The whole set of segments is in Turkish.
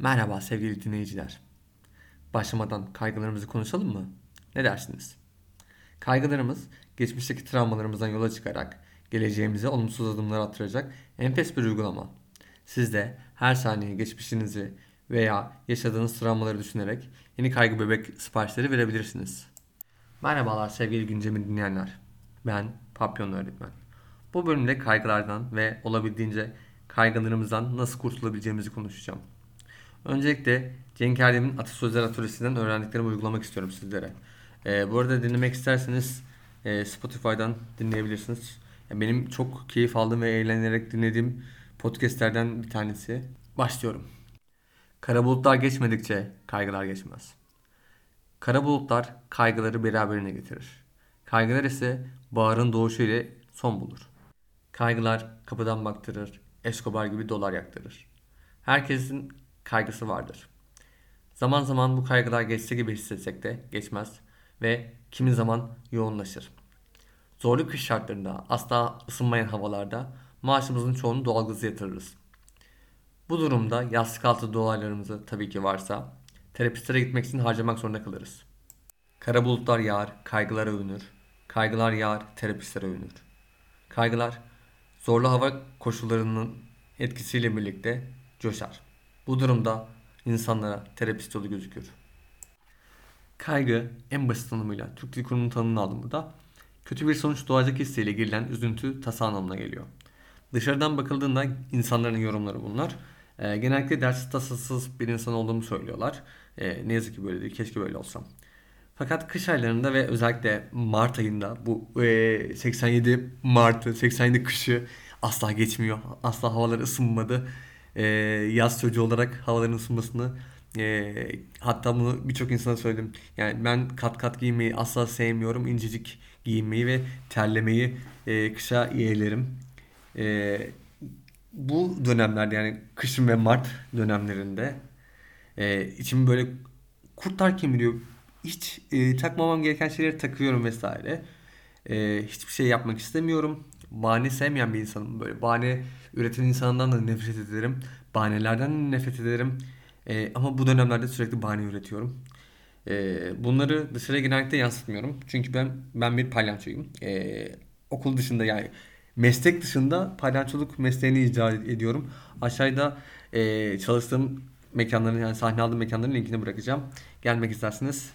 Merhaba sevgili dinleyiciler. Başlamadan kaygılarımızı konuşalım mı? Ne dersiniz? Kaygılarımız geçmişteki travmalarımızdan yola çıkarak geleceğimize olumsuz adımlar attıracak enfes bir uygulama. Siz de her saniye geçmişinizi veya yaşadığınız travmaları düşünerek yeni kaygı bebek siparişleri verebilirsiniz. Merhabalar sevgili güncemi dinleyenler. Ben Papyon öğretmen. Bu bölümde kaygılardan ve olabildiğince kaygılarımızdan nasıl kurtulabileceğimizi konuşacağım. Öncelikle Cenk Erdem'in Atasözler Atölyesi'nden öğrendiklerimi uygulamak istiyorum sizlere. Ee, bu arada dinlemek isterseniz e, Spotify'dan dinleyebilirsiniz. Yani benim çok keyif aldığım ve eğlenerek dinlediğim podcastlerden bir tanesi. Başlıyorum. Kara bulutlar geçmedikçe kaygılar geçmez. Kara bulutlar kaygıları beraberine getirir. Kaygılar ise baharın doğuşu ile son bulur. Kaygılar kapıdan baktırır, Escobar gibi dolar yaktırır. Herkesin kaygısı vardır. Zaman zaman bu kaygılar geçse gibi hissetsek de geçmez ve kimi zaman yoğunlaşır. Zorlu kış şartlarında, asla ısınmayan havalarda maaşımızın çoğunu doğalgazı yatırırız. Bu durumda yastık altı dolarlarımızı tabii ki varsa terapistlere gitmek için harcamak zorunda kalırız. Kara bulutlar yağar, kaygılar övünür. Kaygılar yağar, terapistlere övünür. Kaygılar zorlu hava koşullarının etkisiyle birlikte coşar. Bu durumda insanlara terapist yolu gözükür. Kaygı en basit tanımıyla Türk Dil Kurumu'nun tanımını aldım burada. Kötü bir sonuç doğacak hissiyle girilen üzüntü tasa anlamına geliyor. Dışarıdan bakıldığında insanların yorumları bunlar. E, genellikle dersiz tasasız bir insan olduğumu söylüyorlar. E, ne yazık ki böyle değil. Keşke böyle olsam. Fakat kış aylarında ve özellikle Mart ayında bu e, 87 Mart'ı, 87 kışı asla geçmiyor. Asla havalar ısınmadı. E, yaz çocuğu olarak havaların ısınmasını e, hatta bunu birçok insana söyledim. Yani ben kat kat giymeyi asla sevmiyorum. İncecik giyinmeyi ve terlemeyi e, kışa yeğlerim. E, bu dönemlerde yani kışın ve Mart dönemlerinde e, içimi böyle kurtlar kemiriyor. Hiç e, takmamam gereken şeyleri takıyorum vesaire. E, hiçbir şey yapmak istemiyorum. Bahane sevmeyen bir insanım. Böyle bahane üreten insandan da nefret ederim. Bahanelerden de nefret ederim. E, ama bu dönemlerde sürekli bahane üretiyorum. E, bunları dışarıya genellikle yansıtmıyorum. Çünkü ben ben bir palyaçoyum. E, okul dışında yani meslek dışında palyaçoluk mesleğini icra ediyorum. Aşağıda e, çalıştığım mekanların yani sahne aldığım mekanların linkini bırakacağım. Gelmek isterseniz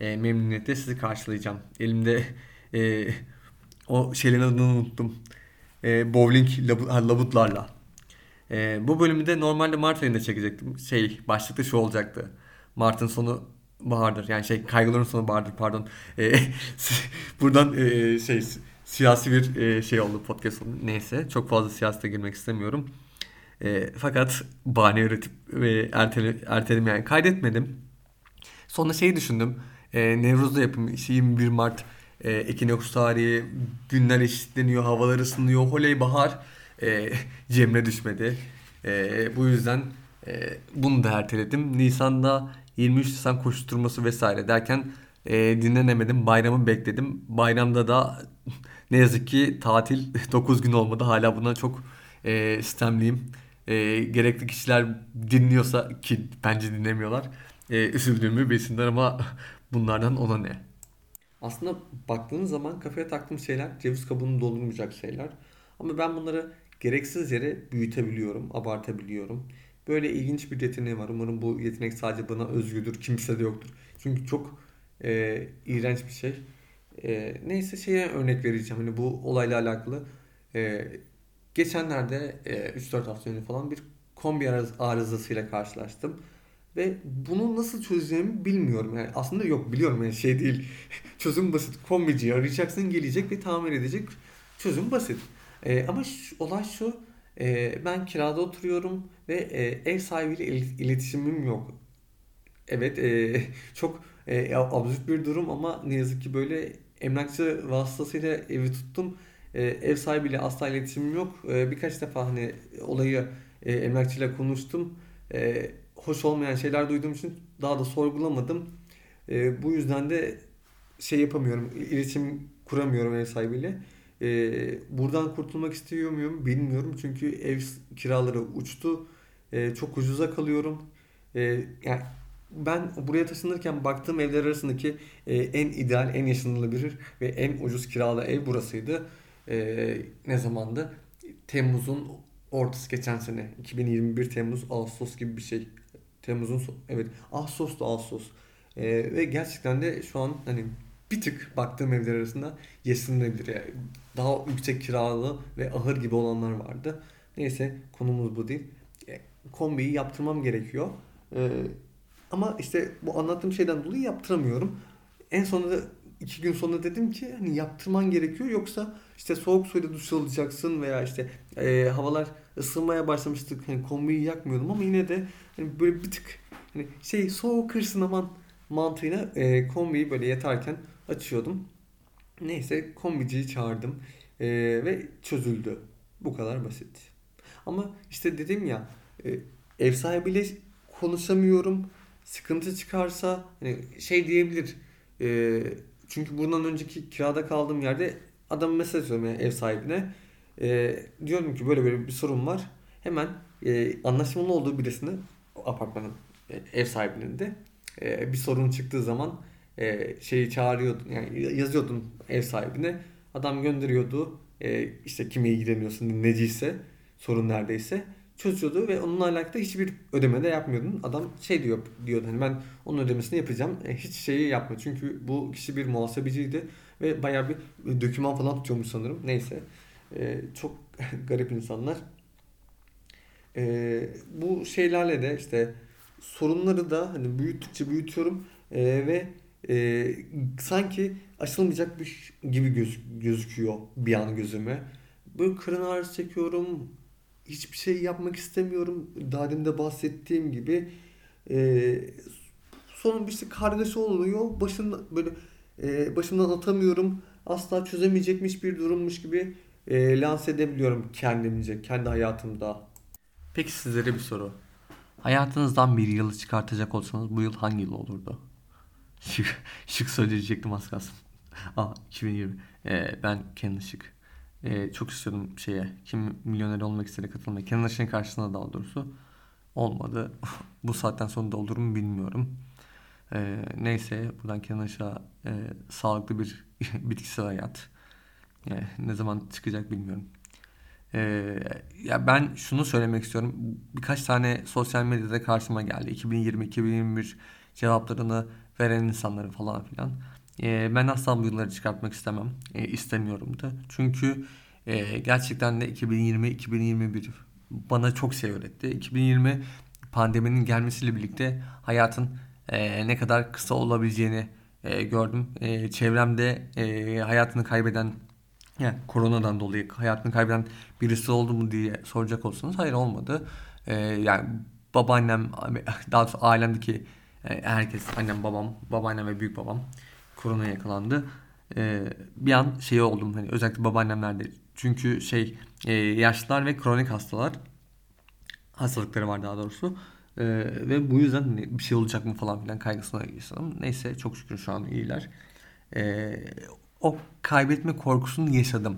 e, memnuniyetle sizi karşılayacağım. Elimde e, o şeylerin adını unuttum. E, bowling labu, ha, labutlarla. E, bu bölümü de normalde Mart ayında çekecektim. Şey başlıkta şu olacaktı. Mart'ın sonu bahardır. Yani şey kaygıların sonu bahardır pardon. E, buradan e, şey siyasi bir e, şey oldu podcast oldu. Neyse çok fazla siyasete girmek istemiyorum. E, fakat bahane üretip ve ertele, erteledim yani kaydetmedim. Sonra şeyi düşündüm. E, Nevruz'da yapım işte 21 Mart e, Ekinoks tarihi günler eşitleniyor, havalar ısınıyor, holey bahar e, Cemre düşmedi. E, bu yüzden e, bunu da erteledim. Nisan'da 23 Nisan koşturması vesaire derken e, dinlenemedim. Bayramı bekledim. Bayramda da ne yazık ki tatil 9 gün olmadı. Hala buna çok e, sistemliyim. E, gerekli kişiler dinliyorsa ki bence dinlemiyorlar. E, üzüldüğümü bilsinler ama bunlardan ona ne? Aslında baktığınız zaman kafaya taktığım şeyler ceviz kabuğunu doldurmayacak şeyler. Ama ben bunları gereksiz yere büyütebiliyorum, abartabiliyorum. Böyle ilginç bir yeteneğim var. Umarım bu yetenek sadece bana özgüdür, kimse de yoktur. Çünkü çok e, iğrenç bir şey. E, neyse şeye örnek vereceğim. Hani bu olayla alakalı. E, geçenlerde e, 3-4 hafta önce falan bir kombi arızasıyla karşılaştım. Ve bunu nasıl çözeceğimi bilmiyorum. Yani aslında yok biliyorum yani şey değil. Çözüm basit. Kombiciyi arayacaksın gelecek ve tamir edecek. Çözüm basit. E, ama şu, olay şu. E, ben kirada oturuyorum ve e, ev sahibiyle iletişimim yok. Evet e, çok e, absürt bir durum ama ne yazık ki böyle emlakçı vasıtasıyla evi tuttum. E, ev sahibiyle asla iletişimim yok. E, birkaç defa hani olayı e, emlakçıyla konuştum. E, hoş olmayan şeyler duyduğum için daha da sorgulamadım. E, bu yüzden de şey yapamıyorum. İletişim kuramıyorum ev sahibiyle. E, buradan kurtulmak istiyor muyum bilmiyorum. Çünkü ev kiraları uçtu. E, çok ucuza kalıyorum. E, yani ben buraya taşınırken baktığım evler arasındaki e, en ideal, en yaşanılabilir ve en ucuz kiralı ev burasıydı. E, ne zamandı? Temmuz'un ortası geçen sene. 2021 Temmuz, Ağustos gibi bir şey. Temmuz'un evet Ağustos'tu Ağustos. E, ve gerçekten de şu an hani bir tık baktığım evler arasında yaşanılabilir. Yani daha yüksek kiralı ve ahır gibi olanlar vardı. Neyse konumuz bu değil. E, kombiyi yaptırmam gerekiyor. E, ama işte bu anlattığım şeyden dolayı yaptıramıyorum. En sonunda iki gün sonra dedim ki hani yaptırman gerekiyor yoksa işte soğuk suyla duş alacaksın veya işte e, havalar ısınmaya başlamıştık hani kombiyi yakmıyordum ama yine de hani böyle bir tık hani şey soğuk hırsın aman mantığıyla e, kombiyi böyle yatarken açıyordum. Neyse kombiciyi çağırdım e, ve çözüldü. Bu kadar basit. Ama işte dedim ya e, ev sahibiyle konuşamıyorum sıkıntı çıkarsa hani şey diyebilir. E, çünkü bundan önceki kirada kaldığım yerde adam mesaj atıyorum yani ev sahibine. E, diyorum ki böyle böyle bir sorun var. Hemen e, anlaşmalı olduğu birisini apartmanın e, ev sahibinin de e, bir sorun çıktığı zaman e, şeyi çağırıyordun yani yazıyordun ev sahibine. Adam gönderiyordu. E, işte kime ilgileniyorsun neciyse sorun neredeyse çözüyordu ve onunla alakalı hiçbir ödeme de yapmıyordun. Adam şey diyor diyordu hani ben onun ödemesini yapacağım. E, hiç şeyi yapma. Çünkü bu kişi bir muhasebeciydi ve bayağı bir döküman falan tutuyormuş sanırım. Neyse. E, çok garip insanlar. E, bu şeylerle de işte sorunları da hani büyüttükçe büyütüyorum e, ve e, sanki aşılmayacak bir gibi göz, gözüküyor bir an gözüme. Böyle karın ağrısı çekiyorum, hiçbir şey yapmak istemiyorum. Daha demin de bahsettiğim gibi e, sonun bir işte kargaşa oluyor. Başından böyle e, başımdan atamıyorum. Asla çözemeyecekmiş bir durummuş gibi e, lanse edebiliyorum kendimce, kendi hayatımda. Peki sizlere bir soru. Hayatınızdan bir yılı çıkartacak olsanız bu yıl hangi yıl olurdu? Şık, şık söyleyecektim az kalsın. Aa 2020. Ee, ben Kenan Şık e, çok istiyordum şeye. Kim milyoner olmak istedi katılmayı. Kenan Işık'ın karşısında daha doğrusu. Olmadı. Bu saatten sonra da olur mu bilmiyorum. E, neyse buradan Kenan Işık'a e, sağlıklı bir bitkisel hayat. E, ne zaman çıkacak bilmiyorum. E, ya ben şunu söylemek istiyorum. Birkaç tane sosyal medyada karşıma geldi. 2020-2021 cevaplarını veren insanları falan filan. E, ben asla bu yılları çıkartmak istemem. E, istemiyorum da. Çünkü e, gerçekten de 2020-2021 bana çok şey öğretti. 2020 pandeminin gelmesiyle birlikte hayatın e, ne kadar kısa olabileceğini e, gördüm. E, çevremde e, hayatını kaybeden yani koronadan dolayı hayatını kaybeden birisi oldu mu diye soracak olsanız hayır olmadı. E, yani babaannem daha doğrusu ailemdeki e, herkes annem babam babaannem ve büyük babam korona yakalandı. Ee, bir an şey oldum hani özellikle babaannemlerde. Çünkü şey e, yaşlılar ve kronik hastalar hastalıkları var daha doğrusu. Ee, ve bu yüzden hani bir şey olacak mı falan filan kaygısına yaşadım. Neyse çok şükür şu an iyiler. Ee, o kaybetme korkusunu yaşadım.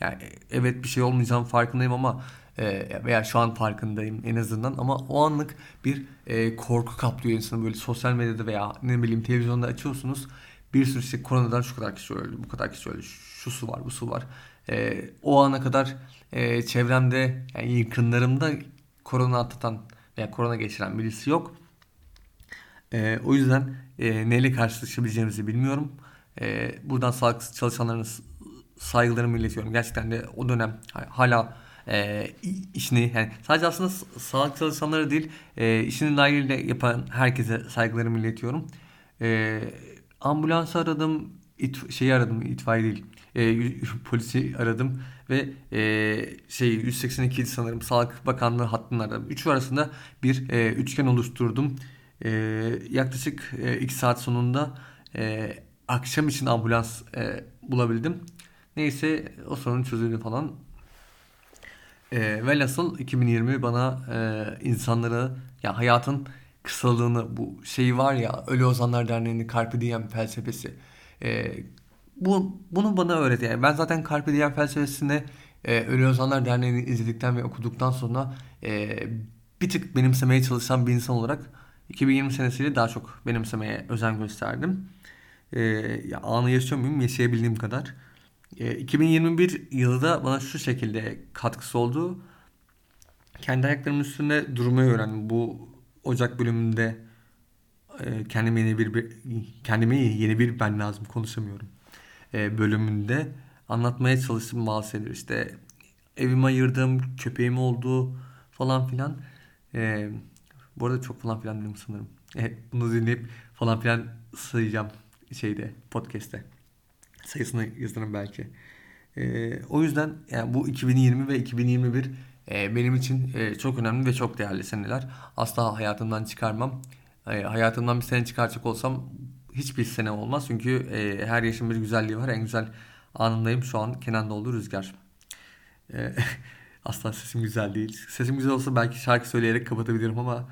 Yani evet bir şey olmayacağım farkındayım ama e, veya şu an farkındayım en azından ama o anlık bir e, korku kaplıyor insanı böyle sosyal medyada veya ne bileyim televizyonda açıyorsunuz bir sürü işte koronadan şu kadar kişi öldü, bu kadar kişi öldü, şu su var, bu su var. E, o ana kadar e, çevremde, yani yakınlarımda korona atlatan veya korona geçiren birisi yok. E, o yüzden e, neyle karşılaşabileceğimizi bilmiyorum. E, buradan sağlık çalışanlarına saygılarımı iletiyorum. Gerçekten de o dönem hala e, işini yani sadece aslında sağlık çalışanları değil e, işini layığıyla yapan herkese saygılarımı iletiyorum. E, ambulans aradım, it, şeyi aradım, itfaiye değil, e, polisi aradım ve e, şey 182 sanırım Sağlık Bakanlığı hattını aradım. Üçü arasında bir e, üçgen oluşturdum. E, yaklaşık 2 e, saat sonunda e, akşam için ambulans e, bulabildim. Neyse o sorun çözüldü falan. E, velhasıl 2020 bana e, insanları ya hayatın kısalığını bu şeyi var ya Ölü Ozanlar Derneği'nin Carpe Diem felsefesi. E, bu, bunu bana öğretti. Yani ben zaten Carpe Diem felsefesini e, Ölü Ozanlar Derneği'ni izledikten ve okuduktan sonra e, bir tık benimsemeye çalışan bir insan olarak 2020 senesiyle daha çok benimsemeye özen gösterdim. E, ya, anı yaşıyor muyum? Yaşayabildiğim kadar. E, 2021 yılı da bana şu şekilde katkısı oldu. Kendi ayaklarımın üstünde durmayı öğrendim. Bu Ocak bölümünde e, kendime yeni bir, kendime yeni bir ben lazım konuşamıyorum. E, bölümünde anlatmaya çalıştım bazı. İşte evime ayırdığım köpeğim oldu falan filan. E, bu arada çok falan filan dedim sanırım. E, bunu dinleyip falan filan sayacağım şeyde podcast'te. Sayısını yazarım belki. E, o yüzden yani bu 2020 ve 2021 e, benim için e, çok önemli ve çok değerli seneler. Asla hayatımdan çıkarmam. E, hayatımdan bir sene çıkaracak olsam hiçbir sene olmaz. Çünkü e, her yaşın bir güzelliği var. En güzel anındayım şu an Kenan Doğulu Rüzgar. E, asla sesim güzel değil. Sesim güzel olsa belki şarkı söyleyerek kapatabilirim ama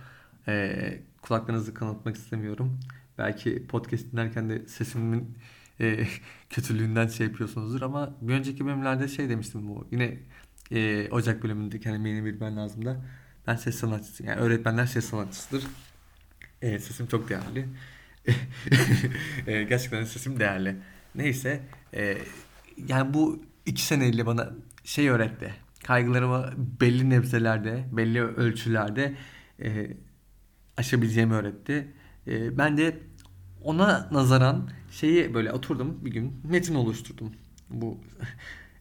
e, kulaklarınızı kanatmak istemiyorum. Belki podcast dinlerken de sesimin e, kötülüğünden şey yapıyorsunuzdur ama bir önceki bölümlerde şey demiştim bu. Yine e, Ocak bölümünde kendime yeni bir ben lazım da ben ses sanatçısı yani öğretmenler ses sanatçısıdır. E, sesim çok değerli. e, gerçekten sesim değerli. Neyse e, yani bu iki seneyle bana şey öğretti. Kaygılarımı belli nebzelerde, belli ölçülerde e, aşabileceğimi öğretti. E, ben de ona nazaran şeyi böyle oturdum bir gün metin oluşturdum. Bu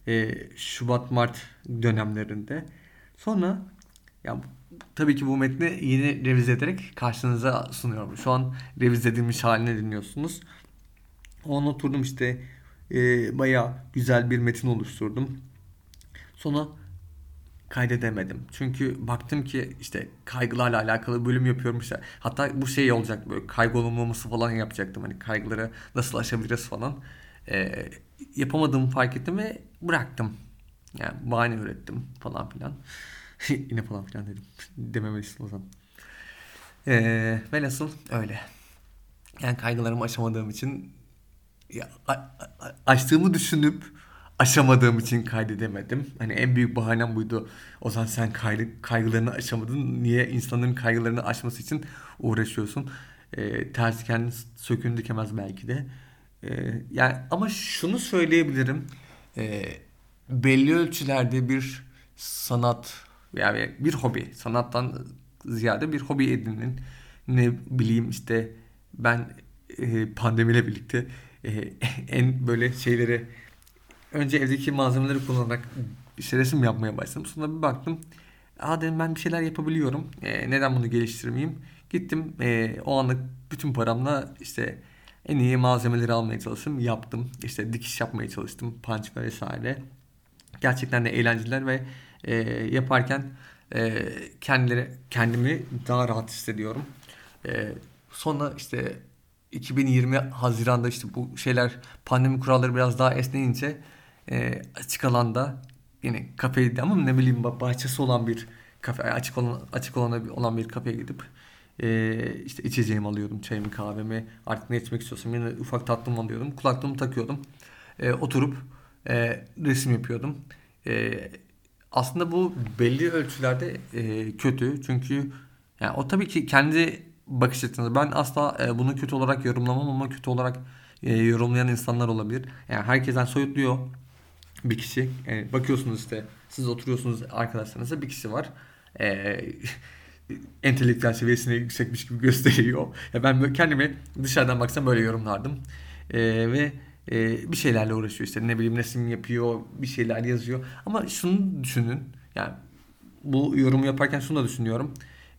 e, Şubat-Mart dönemlerinde. Sonra ya tabii ki bu metni yeni revize ederek karşınıza sunuyorum. Şu an revize edilmiş halini dinliyorsunuz. Onu oturdum işte e, bayağı güzel bir metin oluşturdum. Sonra kaydedemedim. Çünkü baktım ki işte kaygılarla alakalı bölüm yapıyorum işte. Hatta bu şey olacak böyle kaygı olmaması falan yapacaktım. Hani kaygıları nasıl aşabiliriz falan. E, yapamadığımı fark ettim ve bıraktım. Yani bahane ürettim falan filan. Yine falan filan dedim. Dememelisin o zaman. Ee, velhasıl öyle. Yani kaygılarımı aşamadığım için ya, açtığımı düşünüp aşamadığım için kaydedemedim. Hani en büyük bahanem buydu. O zaman sen kaygı, kaygılarını aşamadın. Niye insanların kaygılarını aşması için uğraşıyorsun? Ee, tersi kendini sökün dikemez belki de. Ee, yani ama şunu söyleyebilirim. Ee, belli ölçülerde bir sanat yani bir hobi sanattan ziyade bir hobi edinin ne bileyim işte ben e, pandemiyle birlikte e, en böyle şeyleri önce evdeki malzemeleri kullanarak işte resim yapmaya başladım. Sonra bir baktım. Aa dedim ben bir şeyler yapabiliyorum. E, neden bunu geliştirmeyeyim? Gittim e, o anlık bütün paramla işte en iyi malzemeleri almaya çalıştım. Yaptım. İşte dikiş yapmaya çalıştım. Punch vesaire. Gerçekten de eğlenceliler ve e, yaparken e, kendileri kendimi daha rahat hissediyorum. E, sonra işte 2020 Haziran'da işte bu şeyler pandemi kuralları biraz daha esneyince e, açık alanda yine kafeydi ama ne bileyim bahçesi olan bir kafe açık olan açık olan olan bir kafeye gidip e, işte içeceğimi alıyordum çayımı kahvemi artık ne içmek istiyorsam yine ufak tatlım alıyordum kulaklığımı takıyordum e, oturup e, resim yapıyordum e, aslında bu belli ölçülerde e, kötü. Çünkü yani o tabii ki kendi bakış açısında. Ben asla e, bunu kötü olarak yorumlamam ama kötü olarak e, yorumlayan insanlar olabilir. Yani herkesten soyutluyor bir kişi. Yani bakıyorsunuz işte siz oturuyorsunuz arkadaşlarınızla bir kişi var. E, entelektüel seviyesine yüksekmiş gibi gösteriyor. Ya ben kendimi dışarıdan baksam böyle yorumlardım. E, ve e, bir şeylerle uğraşıyor işte. Ne bileyim resim yapıyor bir şeyler yazıyor. Ama şunu düşünün. Yani bu yorumu yaparken şunu da düşünüyorum.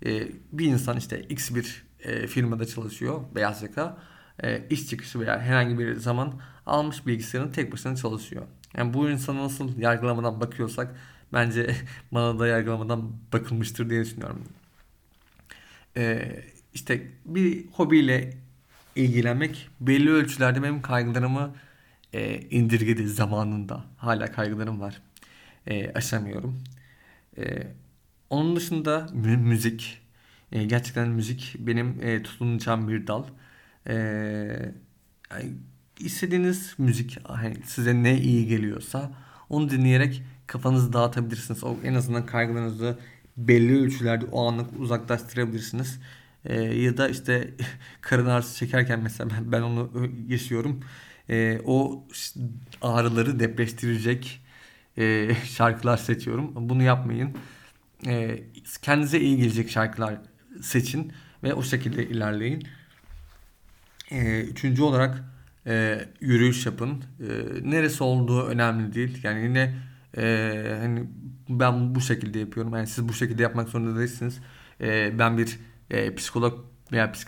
E, bir insan işte x bir e, firmada çalışıyor beyaz yaka. E, iş çıkışı veya herhangi bir zaman almış bilgisayarını tek başına çalışıyor. Yani bu insanı nasıl yargılamadan bakıyorsak bence bana da yargılamadan bakılmıştır diye düşünüyorum e, işte bir hobiyle ilgilenmek belli ölçülerde benim kaygılarımı e, indirgedi zamanında. Hala kaygılarım var. E, aşamıyorum. E, onun dışında mü- müzik. E, gerçekten müzik benim e, tutunacağım bir dal. E, yani istediğiniz müzik hani size ne iyi geliyorsa onu dinleyerek kafanızı dağıtabilirsiniz. O en azından kaygılarınızı belli ölçülerde o anlık uzaklaştırabilirsiniz. E, ya da işte karın ağrısı çekerken mesela ben, ben onu yaşıyorum. E, o ağrıları depreştirecek e, şarkılar seçiyorum. Bunu yapmayın. E, kendinize iyi gelecek şarkılar seçin ve o şekilde ilerleyin. E, üçüncü olarak e, yürüyüş yapın. E, neresi olduğu önemli değil. Yani yine e, hani ben bu şekilde yapıyorum. Yani siz bu şekilde yapmak zorunda değilsiniz. E, ben bir e, psikolog veya psik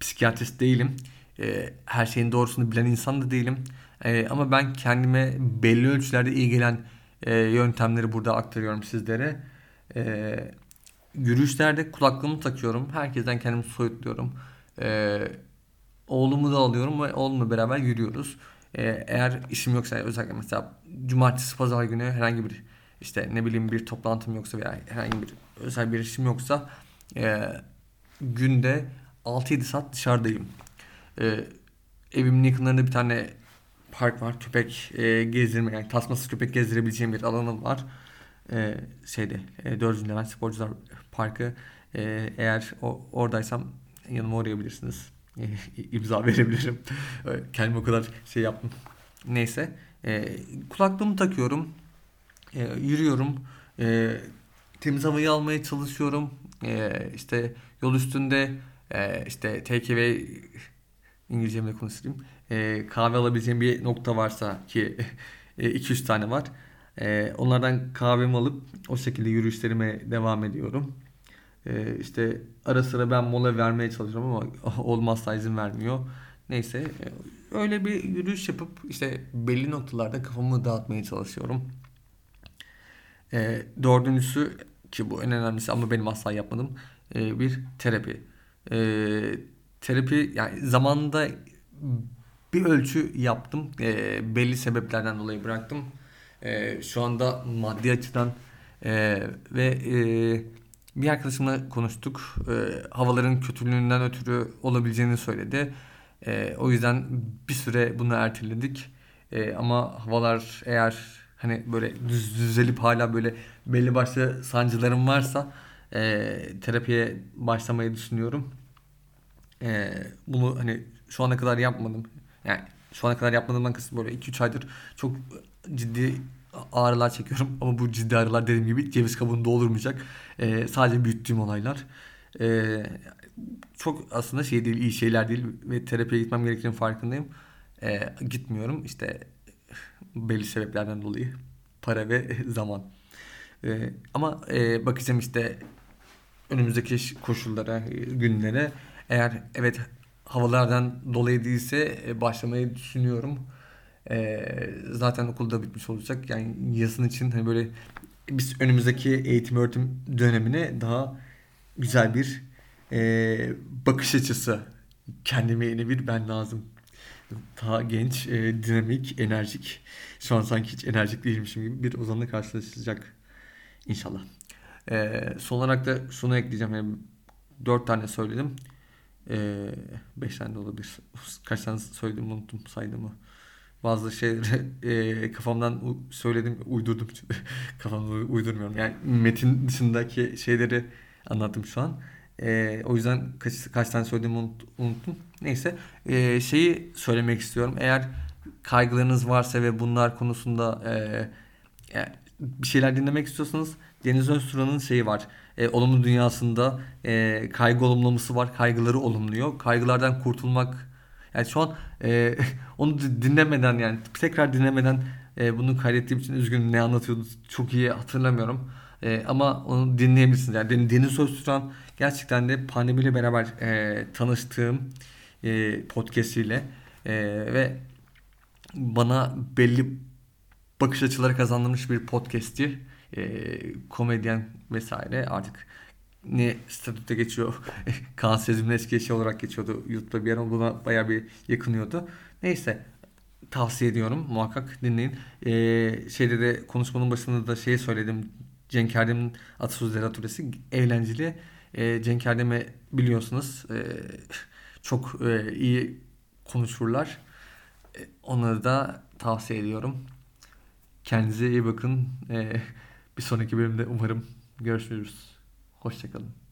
psikiyatrist değilim. E, her şeyin doğrusunu bilen insan da değilim. E, ama ben kendime belli ölçülerde iyi gelen e, yöntemleri burada aktarıyorum sizlere. E, yürüyüşlerde kulaklığımı takıyorum. Herkesten kendimi soyutluyorum. Oğlumu da alıyorum ve oğlumla beraber yürüyoruz. Eğer işim yoksa özellikle mesela cumartesi pazar günü herhangi bir işte ne bileyim bir toplantım yoksa veya herhangi bir özel bir işim yoksa e, günde 6-7 saat dışarıdayım. E, evimin yakınlarında bir tane park var. Köpek e, gezdirme yani tasmasız köpek gezdirebileceğim bir alanım var. E, şeyde e, 4. Levent Sporcular Parkı. E, eğer o, oradaysam yanıma uğrayabilirsiniz. E, imza verebilirim. Kendime o kadar şey yaptım. Neyse. E, kulaklığımı takıyorum. E, yürüyorum. E, temiz havayı almaya çalışıyorum. E, işte yol üstünde e, işte away İngilizcemle konuşayım. E, kahve alabileceğim bir nokta varsa ki 2-3 e, tane var. E, onlardan kahvemi alıp o şekilde yürüyüşlerime devam ediyorum. E, işte ara sıra ben mola vermeye çalışıyorum ama olmazsa izin vermiyor. Neyse e, öyle bir yürüyüş yapıp işte belli noktalarda kafamı dağıtmaya çalışıyorum. E, dördüncüsü ki bu en önemlisi ama benim asla yapmadım e, bir terapi. E, terapi yani zamanında bir ölçü yaptım. E, belli sebeplerden dolayı bıraktım. E, şu anda maddi açıdan e, ve e, bir arkadaşımla konuştuk. E, havaların kötülüğünden ötürü olabileceğini söyledi. E, o yüzden bir süre bunu erteledik. E, ama havalar eğer hani böyle düz, düzelip hala böyle belli başlı sancılarım varsa e, terapiye başlamayı düşünüyorum. E, bunu hani şu ana kadar yapmadım. Yani şu ana kadar yapmadığımdan kısım böyle 2-3 aydır çok ciddi ağrılar çekiyorum. Ama bu ciddi ağrılar dediğim gibi ceviz kabuğunda olurmayacak. E, sadece büyüttüğüm olaylar. E, çok aslında şey değil, iyi şeyler değil ve terapiye gitmem gerektiğini farkındayım. E, gitmiyorum işte belli sebeplerden dolayı. Para ve zaman. E, ama e, bakacağım işte önümüzdeki koşullara, günlere. Eğer evet havalardan dolayı değilse e, başlamayı düşünüyorum. E, zaten okulda bitmiş olacak. Yani yazın için hani böyle biz önümüzdeki eğitim öğretim dönemine daha güzel bir e, bakış açısı kendime yeni bir ben lazım. Daha genç, e, dinamik, enerjik. Şu an sanki hiç enerjik değilmişim gibi bir ozanla karşılaşacak inşallah. E, son olarak da şunu ekleyeceğim. Yani dört tane söyledim. 5 ee, tane de olabilir. Kaç tane söyledim unuttum saydığımı. Bazı şeyleri e, kafamdan söyledim, uydurdum. Kafamda uydurmuyorum. Yani metin dışındaki şeyleri anlattım şu an. E, o yüzden kaç, kaç tane söylediğimi unut, unuttum. Neyse. E, şeyi söylemek istiyorum. Eğer kaygılarınız varsa ve bunlar konusunda e, yani bir şeyler dinlemek istiyorsanız Deniz Özturan'ın şeyi var e, olumlu dünyasında e, kaygı olumlaması var. Kaygıları olumluyor. Kaygılardan kurtulmak yani şu an e, onu dinlemeden yani tekrar dinlemeden e, bunu kaydettiğim için üzgünüm ne anlatıyordu çok iyi hatırlamıyorum. E, ama onu dinleyebilirsiniz. Yani Deniz Özturan gerçekten de pandemiyle beraber e, tanıştığım e, podcast ile e, ve bana belli bakış açıları kazandırmış bir podcast'tir e, komedyen vesaire artık ne statüde geçiyor Kaan Sezim'in eski eşi olarak geçiyordu YouTube'da bir ara buna baya bir yakınıyordu. Neyse tavsiye ediyorum muhakkak dinleyin. Ee, şeyde de konuşmanın başında da şeyi söyledim. Cenk Erdem'in atasözleri atölyesi eğlenceli. Ee, Cenk Erdem'i biliyorsunuz. Ee, çok e, iyi konuşurlar. Ee, onları da tavsiye ediyorum. Kendinize iyi bakın. Ee, bir sonraki bölümde umarım görüşürüz. Hoşçakalın.